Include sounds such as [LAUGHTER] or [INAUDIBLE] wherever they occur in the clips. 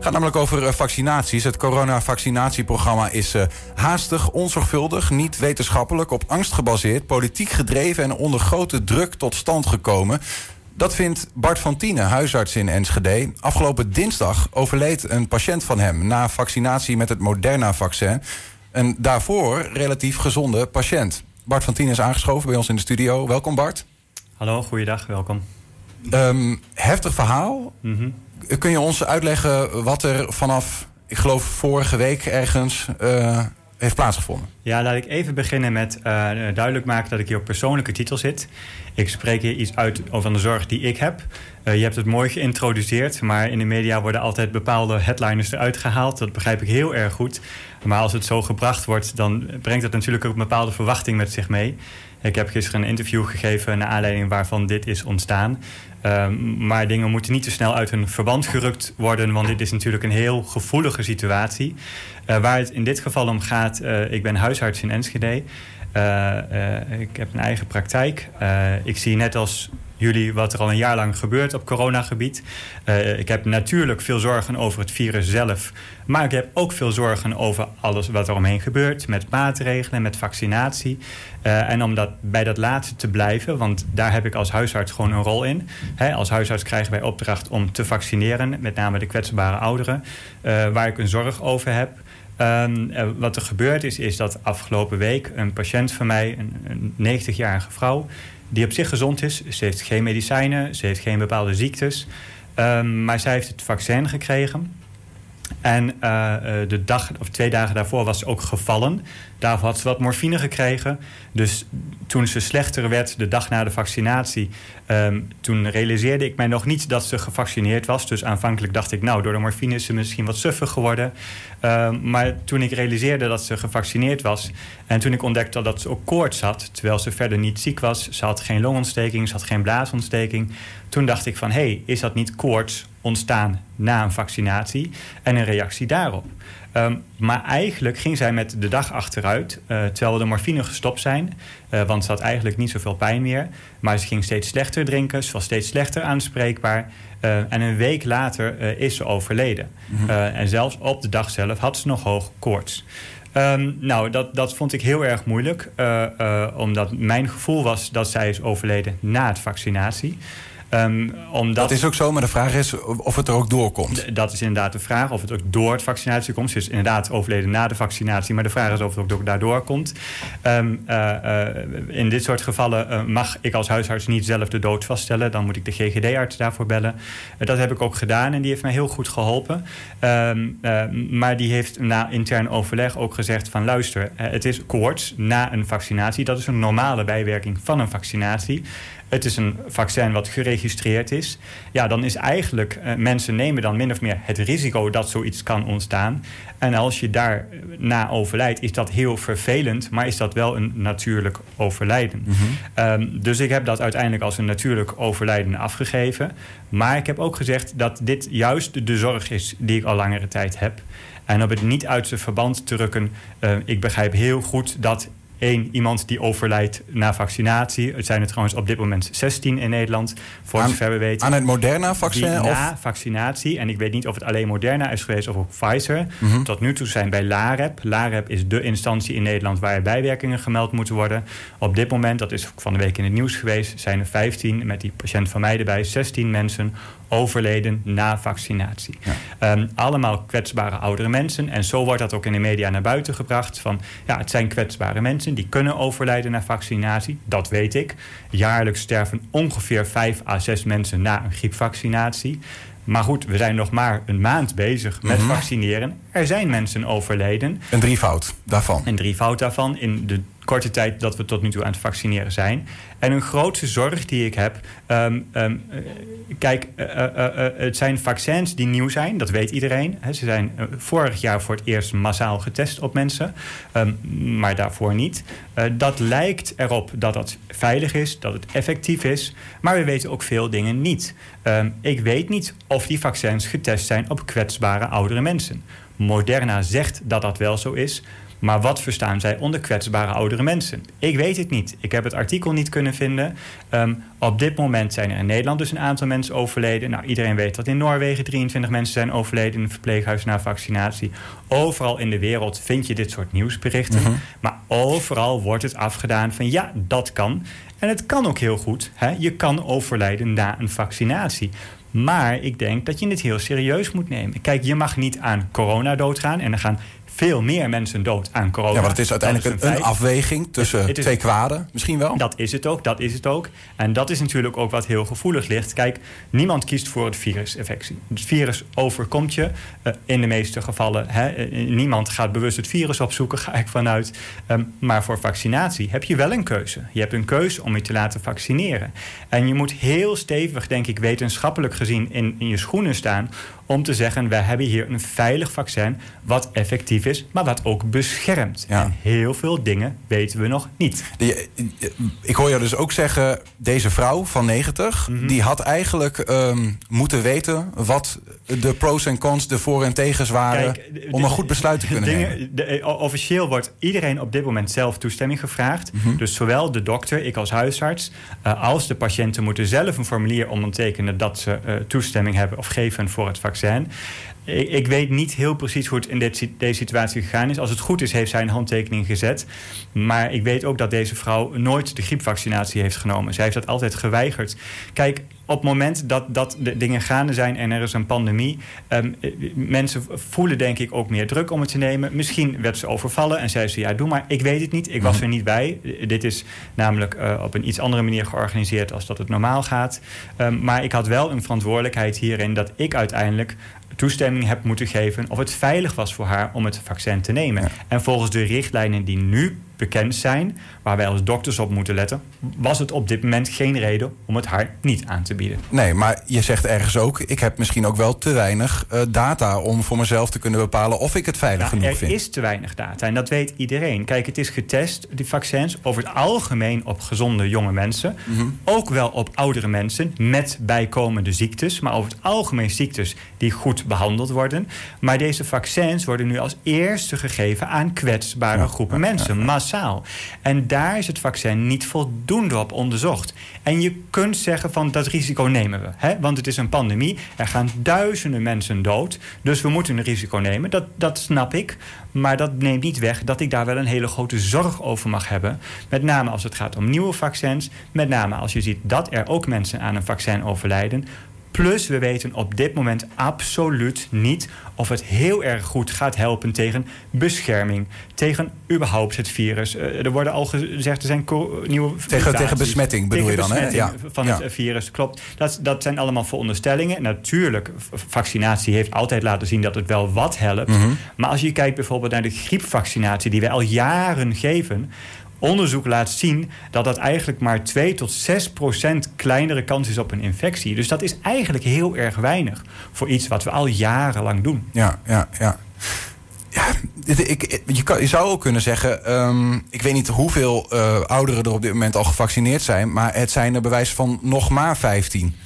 Gaat namelijk over vaccinaties. Het coronavaccinatieprogramma is haastig, onzorgvuldig, niet wetenschappelijk, op angst gebaseerd, politiek gedreven en onder grote druk tot stand gekomen. Dat vindt Bart van Tiene, huisarts in Enschede. Afgelopen dinsdag overleed een patiënt van hem na vaccinatie met het Moderna-vaccin. Een daarvoor relatief gezonde patiënt. Bart van Tiene is aangeschoven bij ons in de studio. Welkom Bart. Hallo, goeiedag, welkom. Um, heftig verhaal. Mhm. Kun je ons uitleggen wat er vanaf, ik geloof vorige week ergens, uh, heeft plaatsgevonden? Ja, laat ik even beginnen met uh, duidelijk maken dat ik hier op persoonlijke titel zit. Ik spreek hier iets uit over de zorg die ik heb. Uh, je hebt het mooi geïntroduceerd, maar in de media worden altijd bepaalde headliners eruit gehaald. Dat begrijp ik heel erg goed. Maar als het zo gebracht wordt, dan brengt dat natuurlijk ook een bepaalde verwachting met zich mee. Ik heb gisteren een interview gegeven naar aanleiding waarvan dit is ontstaan. Um, maar dingen moeten niet te snel uit hun verband gerukt worden, want dit is natuurlijk een heel gevoelige situatie. Uh, waar het in dit geval om gaat, uh, ik ben huisarts in Enschede. Uh, ik heb een eigen praktijk. ik zie net als jullie wat er al een jaar lang gebeurt op coronagebied. Uh, ik heb natuurlijk veel zorgen over het virus zelf. Maar ik heb ook veel zorgen over alles wat er omheen gebeurt. Met maatregelen, met vaccinatie. Uh, en om dat, bij dat laatste te blijven, want daar heb ik als huisarts gewoon een rol in. Als huisarts krijgen wij opdracht om te vaccineren. Met name de kwetsbare ouderen. Uh, waar ik een zorg over heb. Um, wat er gebeurd is, is dat afgelopen week een patiënt van mij, een 90-jarige vrouw die op zich gezond is. Ze heeft geen medicijnen, ze heeft geen bepaalde ziektes. Um, maar zij heeft het vaccin gekregen. En uh, de dag of twee dagen daarvoor was ze ook gevallen. Daarvoor had ze wat morfine gekregen. Dus toen ze slechter werd de dag na de vaccinatie... Um, toen realiseerde ik mij nog niet dat ze gevaccineerd was. Dus aanvankelijk dacht ik, nou, door de morfine is ze misschien wat suffig geworden. Um, maar toen ik realiseerde dat ze gevaccineerd was... en toen ik ontdekte dat ze ook koorts had... terwijl ze verder niet ziek was... ze had geen longontsteking, ze had geen blaasontsteking... toen dacht ik van, hé, hey, is dat niet koorts ontstaan na een vaccinatie... en een reactie daarop? Um, maar eigenlijk ging zij met de dag achteruit, uh, terwijl we de morfine gestopt zijn. Uh, want ze had eigenlijk niet zoveel pijn meer. Maar ze ging steeds slechter drinken, ze was steeds slechter aanspreekbaar. Uh, en een week later is ze overleden. -hmm. en zelfs op de dag zelf had ze nog hoog koorts. Um, nou, dat, dat vond ik heel erg moeilijk. omdat mijn gevoel was dat zij is overleden na het vaccinatie. Um, omdat, dat is ook zo, maar de vraag is of het er ook doorkomt. Dat is inderdaad de vraag, of het ook door het vaccinatie komt. Ze is inderdaad overleden na de vaccinatie, maar de vraag is of het ook daardoor komt. Um, uh, uh, in dit soort gevallen uh, mag ik als huisarts niet zelf de dood vaststellen. Dan moet ik de GGD-arts daarvoor bellen. dat heb ik ook gedaan en die heeft mij heel goed geholpen. Um, maar die heeft na intern overleg ook gezegd van luister, het is koorts na een vaccinatie. Dat is een normale bijwerking van een vaccinatie het is een vaccin wat geregistreerd is. Ja, dan is eigenlijk, uh, mensen nemen dan min of meer het risico dat zoiets kan ontstaan. En als je daar na overlijdt, is dat heel vervelend, maar is dat wel een natuurlijk overlijden. Mm -hmm. um, dus ik heb dat uiteindelijk als een natuurlijk overlijden afgegeven. Maar ik heb ook gezegd dat dit juist de zorg is die ik al langere tijd heb. En om het niet uit zijn verband te rukken, uh, ik begrijp heel goed dat Eén, iemand die overlijdt na vaccinatie. Het zijn er trouwens op dit moment 16 in Nederland, voor aan, zover we weten. Aan het Moderna-vaccin? Na of? vaccinatie. En ik weet niet of het alleen Moderna is geweest of ook Pfizer. Mm -hmm. Tot nu toe zijn bij LAREP. LAREP is de instantie in Nederland waar bijwerkingen gemeld moeten worden. Op dit moment, dat is van de week in het nieuws geweest, zijn er 15, met die patiënt van mij erbij, 16 mensen overleden na vaccinatie. Ja. Um, allemaal kwetsbare oudere mensen. En zo wordt dat ook in de media naar buiten gebracht. Van, ja, het zijn kwetsbare mensen die kunnen overlijden na vaccinatie. Dat weet ik. Jaarlijks sterven ongeveer 5 à 6 mensen na een griepvaccinatie. Maar goed, we zijn nog maar een maand bezig met mm -hmm. vaccineren. Er zijn mensen overleden. Een drievoud daarvan. Een drievoud daarvan in de korte tijd dat we tot nu toe aan het vaccineren zijn. En een grootste zorg die ik heb. Um, um, kijk, uh, uh, uh, het zijn vaccins die nieuw zijn, dat weet iedereen. Ze zijn vorig jaar voor het eerst massaal getest op mensen, um, maar daarvoor niet. dat lijkt erop dat het veilig is, dat het effectief is, maar we weten ook veel dingen niet. ik weet niet of die vaccins getest zijn op kwetsbare oudere mensen. Moderna zegt dat dat wel zo is. Maar wat verstaan zij onder kwetsbare oudere mensen? Ik weet het niet. Ik heb het artikel niet kunnen vinden. Ehm, op dit moment zijn er in Nederland dus een aantal mensen overleden. Nou, iedereen weet dat in Noorwegen 23 mensen zijn overleden in een verpleeghuis na vaccinatie. Overal in de wereld vind je dit soort nieuwsberichten. Mhm. Maar overal wordt het afgedaan van ja, dat kan. En het kan ook heel goed. Hè? Je kan overlijden na een vaccinatie. Maar ik denk dat je het heel serieus moet nemen. Kijk, je mag niet aan corona doodgaan. En er gaan veel meer mensen dood aan corona. Ja, maar het is uiteindelijk een, afweging tussen twee kwaden, misschien wel? Dat is het ook, dat is het ook. En dat is natuurlijk ook wat heel gevoelig ligt. Kijk, niemand kiest voor het virusinfectie. Het virus overkomt je uh, in de meeste gevallen. Hè. Eh, niemand gaat bewust het virus opzoeken, [LAUGHS] ga ik vanuit. Um, maar voor vaccinatie heb je wel een keuze. Je hebt een keuze om je te laten vaccineren. En je moet heel stevig, denk ik, wetenschappelijk gezien in, in je schoenen staan om te zeggen: wij hebben hier een veilig vaccin wat effectief is, maar wat ook beschermt. En heel veel dingen weten we nog niet. ik hoor je dus ook zeggen: deze vrouw van 90, mhm. die had eigenlijk ehm, moeten weten wat de pros en cons, de voor- en tegens waren, om een goed besluit te kunnen dingen, nemen. De, eh, officieel wordt iedereen op dit moment zelf toestemming gevraagd. Mhm. Dus zowel de dokter, ik als huisarts, uh, als de patiënten moeten zelf een formulier ondertekenen dat ze uh, toestemming hebben of geven voor het vaccin vaccin. Ik, ik, weet niet heel precies hoe het in dit, deze situatie gegaan is. Als het goed is, heeft zij een handtekening gezet. Maar ik weet ook dat deze vrouw nooit de griepvaccinatie heeft genomen. Zij heeft dat altijd geweigerd. Kijk, op het moment dat, dat de dingen gaande zijn en er is een pandemie... Um, mensen voelen denk ik ook meer druk om het te nemen. Misschien werd ze overvallen en zei ze, ja, doe maar. Ik weet het niet, ik was mhm. er niet bij. Dit is namelijk uh, op een iets andere manier georganiseerd... als dat het normaal gaat. Um, maar ik had wel een verantwoordelijkheid hierin... dat ik uiteindelijk toestemming heb moeten geven of het veilig was voor haar om het vaccin te nemen. En volgens de richtlijnen die nu bekend zijn, waar wij als dokters op moeten letten, was het op dit moment geen reden om het haar niet aan te bieden. Nee, maar je zegt ergens ook, ik heb misschien ook wel te weinig uh, data om voor mezelf te kunnen bepalen of ik het veilig nou, genoeg vind. Er is te weinig data en dat weet iedereen. Kijk, het is getest, die vaccins, over het algemeen op gezonde jonge mensen. Mhm. Ook wel op oudere mensen met bijkomende ziektes, maar over het algemeen ziektes die goed behandeld worden. Maar deze vaccins worden nu als eerste gegeven aan kwetsbare groepen mensen. En daar is het vaccin niet voldoende op onderzocht. En je kunt zeggen van dat risico nemen we. Hè? Want het is een pandemie. Er gaan duizenden mensen dood. Dus we moeten een risico nemen. Dat, dat snap ik. Maar dat neemt niet weg dat ik daar wel een hele grote zorg over mag hebben. Met name als het gaat om nieuwe vaccins. Met name als je ziet dat er ook mensen aan een vaccin overlijden. Plus, we weten op dit moment absoluut niet of het heel erg goed gaat helpen tegen bescherming, tegen überhaupt het virus. Uh, er worden al gezegd, er zijn nieuwe. Tegen, tegen besmetting bedoel je dan, hè? Ja. Van het virus, klopt. Dat, dat zijn allemaal veronderstellingen. Natuurlijk, vaccinatie heeft altijd laten zien dat het wel wat helpt. Mhm. Maar als je kijkt bijvoorbeeld naar de griepvaccinatie, die wij al jaren geven onderzoek laat zien dat dat eigenlijk maar 2 tot 6 procent kleinere kans is op een infectie. Dus dat is eigenlijk heel erg weinig voor iets wat we al jarenlang doen. Ja, ja, ja. Ja, ik, je, kan, je zou ook kunnen zeggen, um, ik weet niet hoeveel uh, ouderen er op dit moment al gevaccineerd zijn, maar het zijn er bewijs van nog maar 15.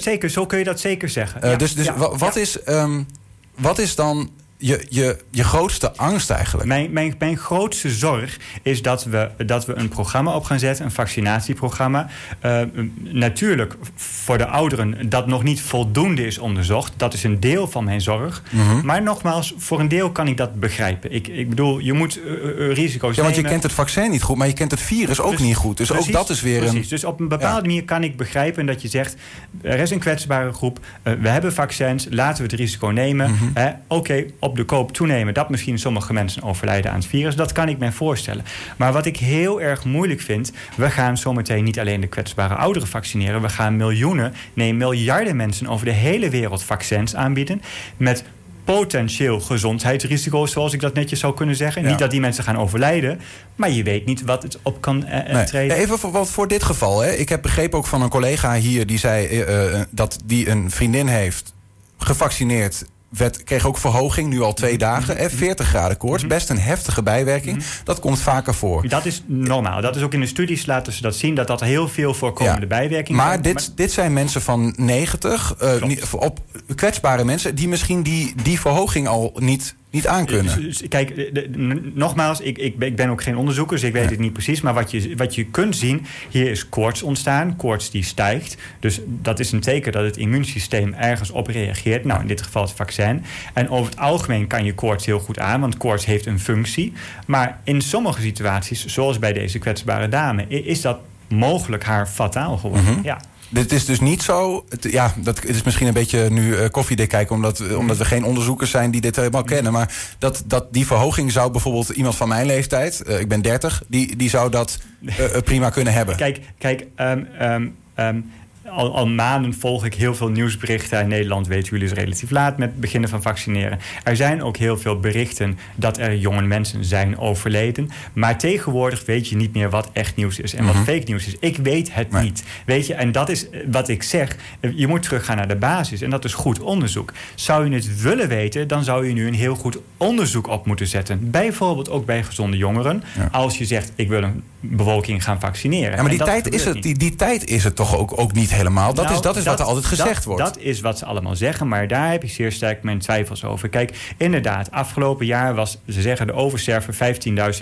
Zeker, zo kun je dat zeker zeggen. Uh, dus dus wat, is, um, wat is dan je, je, je grootste angst eigenlijk? Mijn, mijn, mijn grootste zorg is dat we, dat we een programma op gaan zetten, een vaccinatieprogramma. Uh, natuurlijk voor de ouderen dat nog niet voldoende is onderzocht. Dat is een deel van mijn zorg. Mhm. Maar nogmaals, voor een deel kan ik dat begrijpen. Ik, ik bedoel, je moet uh, risico's Ja, want je kent het vaccin niet goed, maar je kent het virus ook niet goed. Dus ook dat is weer precies. een... Dus op een bepaalde manier kan ik begrijpen dat je zegt... er is een kwetsbare groep, we hebben vaccins, laten we het risico nemen. Mhm. Oké, op de koop toenemen dat misschien sommige mensen overlijden aan het virus. Dat kan ik me voorstellen. Maar wat ik heel erg moeilijk vind, we gaan zometeen niet alleen de kwetsbare ouderen vaccineren. We gaan miljoenen, nee miljarden mensen over de hele wereld vaccins aanbieden. Met potentieel gezondheidsrisico's, zoals ik dat netjes zou kunnen zeggen. Niet dat die mensen gaan overlijden, maar je weet niet wat het op kan uh, treden. Even voor, wat voor dit geval. Hè. Ik heb begrepen ook van een collega hier die zei uh, dat die een vriendin heeft gevaccineerd werd, kreeg ook verhoging, nu al twee mhm. dagen. Hè, 40 graden koorts, mhm. best een heftige bijwerking. Mhm. Dat komt vaker voor. Dat is normaal. Dat is ook in de studies laten ze dat zien... dat dat heel veel voorkomende ja. bijwerkingen maar Dit, dit zijn mensen van 90, uh, eh, op kwetsbare mensen... die misschien die, die verhoging al niet niet aankunnen. Dus, dus, kijk, nogmaals, ik, ik, ik, ben ook geen onderzoeker, dus ik weet het niet precies. Maar wat je, wat je kunt zien, hier is koorts ontstaan. Koorts die stijgt. Dus dat is een teken dat het immuunsysteem ergens op reageert. Nou, in dit geval het vaccin. En over het algemeen kan je koorts heel goed aan, want koorts heeft een functie. Maar in sommige situaties, zoals bij deze kwetsbare dame, is dat mogelijk haar fataal geworden. Mhm. Ja. Dit is dus niet zo. ja, dat is misschien een beetje nu uh, koffiedik kijken, omdat, eh, omdat we geen onderzoekers zijn die dit helemaal kennen. Maar dat, dat die verhoging zou bijvoorbeeld iemand van mijn leeftijd, ik ben 30, die, die zou dat prima kunnen hebben. Kijk, kijk um, um, al, al, maanden volg ik heel veel nieuwsberichten. In Nederland weten jullie is relatief laat met het beginnen van vaccineren. Er zijn ook heel veel berichten dat er jonge mensen zijn overleden. Maar tegenwoordig weet je niet meer wat echt nieuws is en wat mhm. fake nieuws is. Ik weet het niet. Weet je, en dat is wat ik zeg. Je moet teruggaan naar de basis. En dat is goed onderzoek. Zou je het willen weten, dan zou je nu een heel goed onderzoek op moeten zetten. Bijvoorbeeld ook bij gezonde jongeren. Als je zegt, ik wil een bevolking gaan vaccineren. Ja, maar die tijd, is het, die, die tijd is het toch ook, ook niet helemaal. Dat is, nou, dat is wat er altijd gezegd wordt. Dat is wat ze allemaal zeggen, maar daar heb ik zeer sterk mijn twijfels over. Kijk, inderdaad, afgelopen jaar was, ze zeggen, de oversterven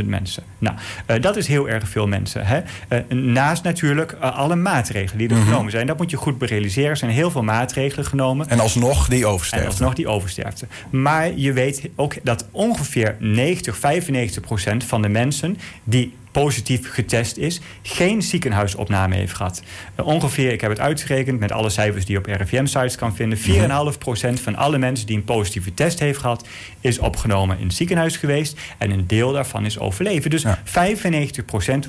15.000 mensen. Nou, uh, dat is heel erg veel mensen. Hè? Uh, naast natuurlijk uh, alle maatregelen die er mm genomen zijn. Dat moet je goed berealiseren. Er zijn heel veel maatregelen genomen. En alsnog die oversterfte. En alsnog die oversterfte. Maar je weet ook dat ongeveer 90, 95 procent van de mensen die positief getest is, geen ziekenhuisopname heeft gehad. Uh, ongeveer, ik heb het uitgerekend met alle cijfers die je op RIVM-sites kan vinden, 4,5% mhm. van alle mensen die een positieve test heeft gehad, is opgenomen in het ziekenhuis geweest. En een deel daarvan is overleven. Dus 95%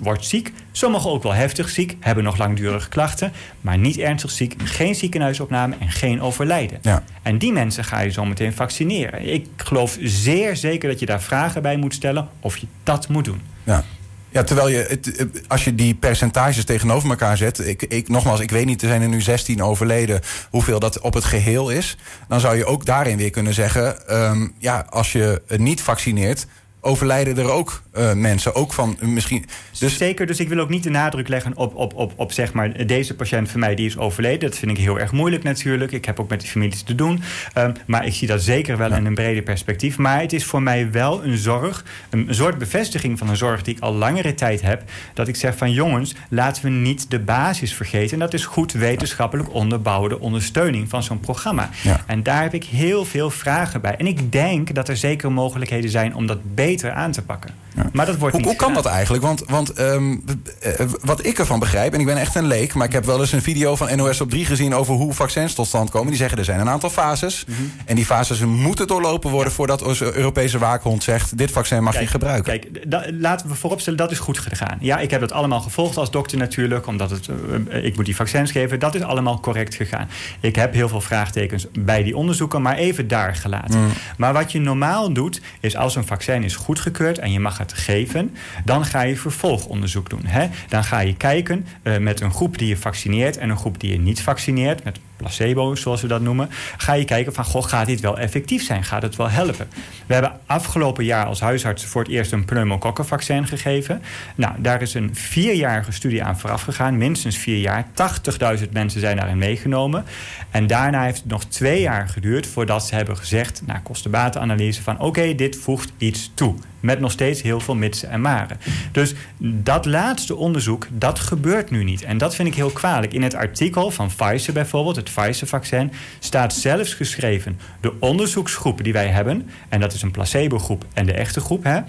wordt ziek. Sommigen ook wel heftig ziek, hebben nog langdurige klachten, maar niet ernstig ziek, geen ziekenhuisopname en geen overlijden. Ja. En die mensen ga je zo meteen vaccineren. Ik geloof zeer zeker dat je daar vragen bij moet stellen of je dat moet doen. Ja. Ja, terwijl je, het, als je die percentages tegenover elkaar zet. Ik, ik, nogmaals, ik weet niet, er zijn er nu 16 overleden. hoeveel dat op het geheel is. Dan zou je ook daarin weer kunnen zeggen. Um, ja, als je niet vaccineert overlijden er ook uh, mensen. Ook van misschien. Dus... Zeker, dus ik wil ook niet de nadruk leggen op, op, op, op zeg maar, deze patiënt van mij die is overleden. Dat vind ik heel erg moeilijk natuurlijk. Ik heb ook met die families te doen. Um, maar ik zie dat zeker wel in een breder perspectief. Maar het is voor mij wel een zorg, een, een soort bevestiging van een zorg die ik al langere tijd heb. Dat ik zeg van jongens, laten we niet de basis vergeten. En dat is goed wetenschappelijk onderbouwde ondersteuning van zo'n programma. Ja. En daar heb ik heel veel vragen bij. En ik denk dat er zeker mogelijkheden zijn om dat beter aan te pakken. Maar dat wordt hoe, niet hoe kan dat eigenlijk? Want, want um, wat ik ervan begrijp, en ik ben echt een leek... maar ik heb wel eens een video van NOS op 3 gezien... over hoe vaccins tot stand komen. Die zeggen er zijn een aantal fases. Mhm. En die fases moeten doorlopen worden... voordat onze Europese waakhond zegt... dit vaccin mag je gebruiken. Kijk, laten we vooropstellen, dat is goed gegaan. Ja, ik heb dat allemaal gevolgd als dokter natuurlijk... omdat het, uh, ik moet die vaccins geven. Dat is allemaal correct gegaan. Ik heb heel veel vraagtekens bij die onderzoeken... maar even daar gelaten. Mm. Maar wat je normaal doet, is als een vaccin is goedgekeurd... en je mag het geven, dan ga je vervolgonderzoek doen. Hè? Dan ga je kijken uh, met een groep die je vaccineert en een groep die je niet vaccineert, met placebo zoals we dat noemen, ga je kijken van goh, gaat dit wel effectief zijn? Gaat het wel helpen? We hebben afgelopen jaar als huisarts voor het eerst een pneumokokkenvaccin gegeven. Nou, daar is een vierjarige studie aan vooraf gegaan, minstens vier jaar. 80.000 mensen zijn daarin meegenomen. En daarna heeft het nog twee jaar geduurd voordat ze hebben gezegd, na kostenbatenanalyse, van oké, dit voegt iets toe. Met nog steeds heel veel mitsen en maren. Dus dat laatste onderzoek, dat gebeurt nu niet. En dat vind ik heel kwalijk. In het artikel van Pfizer bijvoorbeeld, het Pfizer-vaccin, staat zelfs geschreven... de onderzoeksgroep die wij hebben, en dat is een placebo-groep en de echte groep... Hè,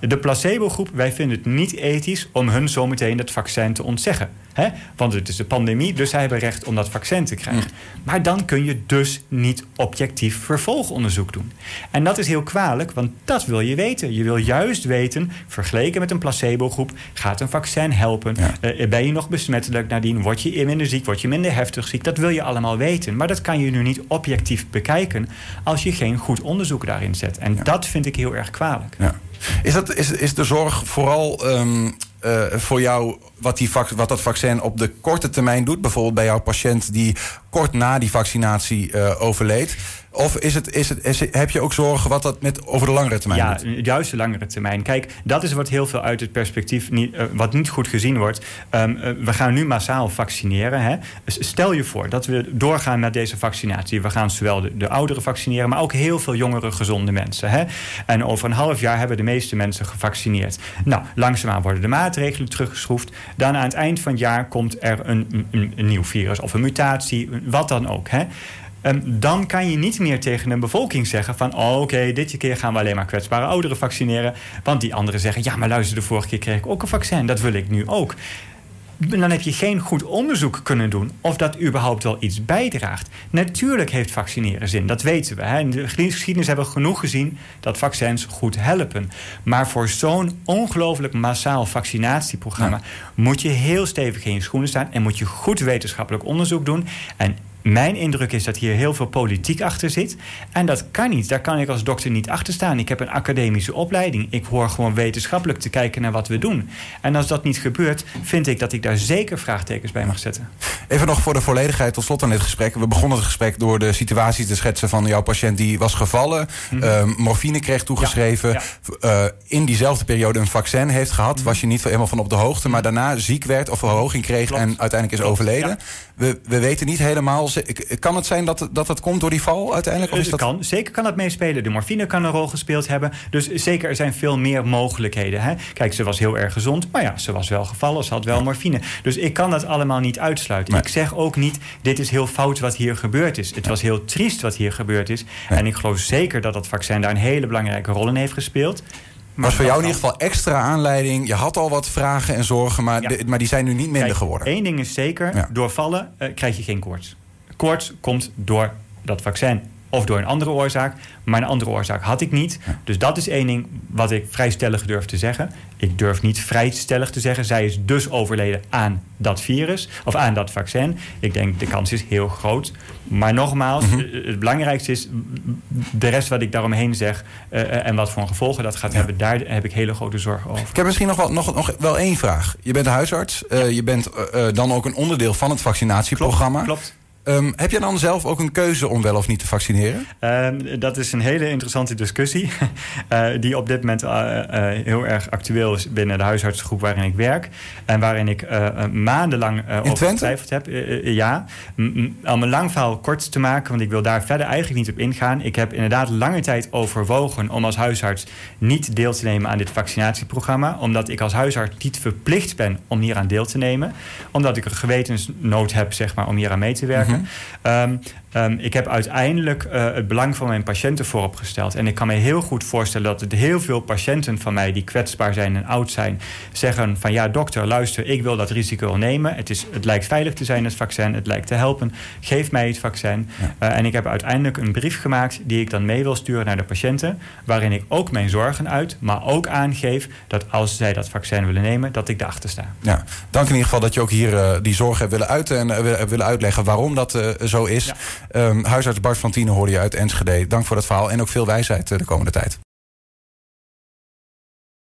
de placebo-groep, wij vinden het niet ethisch om hun zometeen het vaccin te ontzeggen. Hè? Want het is de pandemie, dus zij hebben recht om dat vaccin te krijgen. Mm. Maar dan kun je dus niet objectief vervolgonderzoek doen. En dat is heel kwalijk, want dat wil je weten. Je wil juist weten, vergeleken met een placebo-groep, gaat een vaccin helpen? Uh, ben je nog besmettelijk nadien? Word je minder ziek? Word je minder heftig ziek? Dat wil je allemaal weten. Maar dat kan je nu niet objectief bekijken als je geen goed onderzoek daarin zet. En dat vind ik heel erg kwalijk. Ja. Is, dat, is, is de zorg vooral um, uh, voor jou wat, die, wat dat vaccin op de korte termijn doet? Bijvoorbeeld bij jouw patiënt die kort na die vaccinatie overleed. Of is het, is het, is heb je ook zorgen wat dat met over de langere termijn ja, juist de langere termijn. Kijk, dat is wat heel veel uit het perspectief niet, uh, wat niet goed gezien wordt. Um, uh, we gaan nu massaal vaccineren. Hè. Stel je voor dat we doorgaan met deze vaccinatie. We gaan zowel de, de ouderen vaccineren, maar ook heel veel jongere gezonde mensen. Hè. En over een half jaar hebben de meeste mensen gevaccineerd. Nou, langzaamaan worden de maatregelen teruggeschroefd. Dan aan het eind van het jaar komt er een, een, een nieuw virus of een mutatie, wat dan ook. Hè. Um, dan kan je niet meer tegen een bevolking zeggen van... Oh, oké, dit keer gaan we alleen maar kwetsbare ouderen vaccineren. Want die anderen zeggen... ja, maar luister, de vorige keer kreeg ik ook een vaccin. Dat wil ik nu ook. Dan heb je geen goed onderzoek kunnen doen of dat überhaupt wel iets bijdraagt. Natuurlijk heeft vaccineren zin, dat weten we. Hè. In de geschiedenis hebben we genoeg gezien dat vaccins goed helpen. Maar voor zo'n ongelooflijk massaal vaccinatieprogramma moet je heel stevig in je schoenen staan en moet je goed wetenschappelijk onderzoek doen. En mijn indruk is dat hier heel veel politiek achter zit. En dat kan niet. Daar kan ik als dokter niet achter staan. Ik heb een academische opleiding. Ik hoor gewoon wetenschappelijk te kijken naar wat we doen. En als dat niet gebeurt, vind ik dat ik daar zeker vraagtekens bij mag zetten. Even nog voor de volledigheid tot slot aan dit gesprek. We begonnen het gesprek door de situaties te schetsen van jouw patiënt die was gevallen. Mm morfine kreeg toegeschreven. Eh, in diezelfde periode een vaccin heeft gehad. Mhm. Was je niet helemaal van op de hoogte. Maar daarna ziek werd of verhoging kreeg en uiteindelijk is overleden. We, we weten niet helemaal kan het zijn dat, dat het komt door die val uiteindelijk? Of is dat... kan, zeker kan dat meespelen. De morfine kan een rol gespeeld hebben. Dus zeker, er zijn veel meer mogelijkheden. Hè? Kijk, ze was heel erg gezond. Maar ja, ze was wel gevallen. Ze had wel morfine. Dus ik kan dat allemaal niet uitsluiten. Ik zeg ook niet, dit is heel fout wat hier gebeurd is. Het was heel triest wat hier gebeurd is. En ik geloof zeker dat dat vaccin daar een hele belangrijke rol in heeft gespeeld. Maar was voor jou in ieder geval extra aanleiding. Je had al wat vragen en zorgen, maar, maar die zijn nu niet minder geworden. Eén ding is zeker: door vallen uh, krijg je geen koorts koorts komt door dat vaccin of door een andere oorzaak. Maar een andere oorzaak had ik niet. Dus dat is één ding wat ik vrij stellig durf te zeggen. Ik durf niet vrij stellig te zeggen. Zij is dus overleden aan dat virus of aan dat vaccin. Ik denk de kans is heel groot. Maar nogmaals, mhm. het belangrijkste is de rest wat ik daaromheen zeg uh, en wat voor gevolgen dat gaat hebben. Daar heb ik hele grote zorgen over. Ik heb misschien nog wel, nog, nog wel één vraag. Je bent huisarts. Uh, je bent dan ook een onderdeel van het vaccinatieprogramma. Klopt. klopt. Um, heb je dan zelf ook een keuze om wel of niet te vaccineren? Um, dat is een hele interessante discussie. uh, [LAUGHS] die op dit moment uh, uh, heel erg actueel is binnen de huisartsengroep waarin ik werk. En waarin ik maandenlang over getwijfeld heb. ja. om een lang verhaal kort te maken, want ik wil daar verder eigenlijk niet op ingaan. Ik heb inderdaad lange tijd overwogen om als huisarts niet deel te nemen aan dit vaccinatieprogramma. Omdat ik als huisarts niet verplicht ben om hier aan deel te nemen. Omdat ik een gewetensnood heb, zeg maar, om hier aan mee te werken. Um, um, ik heb uiteindelijk uh, het belang van mijn patiënten voorop gesteld. En ik kan me heel goed voorstellen dat het heel veel patiënten van mij die kwetsbaar zijn en oud zijn, zeggen van ja, dokter, luister, ik wil dat risico nemen. Het, is, het lijkt veilig te zijn, het vaccin, het lijkt te helpen. Geef mij het vaccin. Ja. Uh, en ik heb uiteindelijk een brief gemaakt die ik dan mee wil sturen naar de patiënten, waarin ik ook mijn zorgen uit, maar ook aangeef dat als zij dat vaccin willen nemen, dat ik daarachter sta. Ja, dank in ieder geval dat je ook hier uh, die zorgen hebt willen uiten en willen, willen uitleggen waarom dat zo is. Ja. Um, huisarts Bart van Tienen hoorde je uit Enschede. Dank voor dat verhaal en ook veel wijsheid de komende tijd.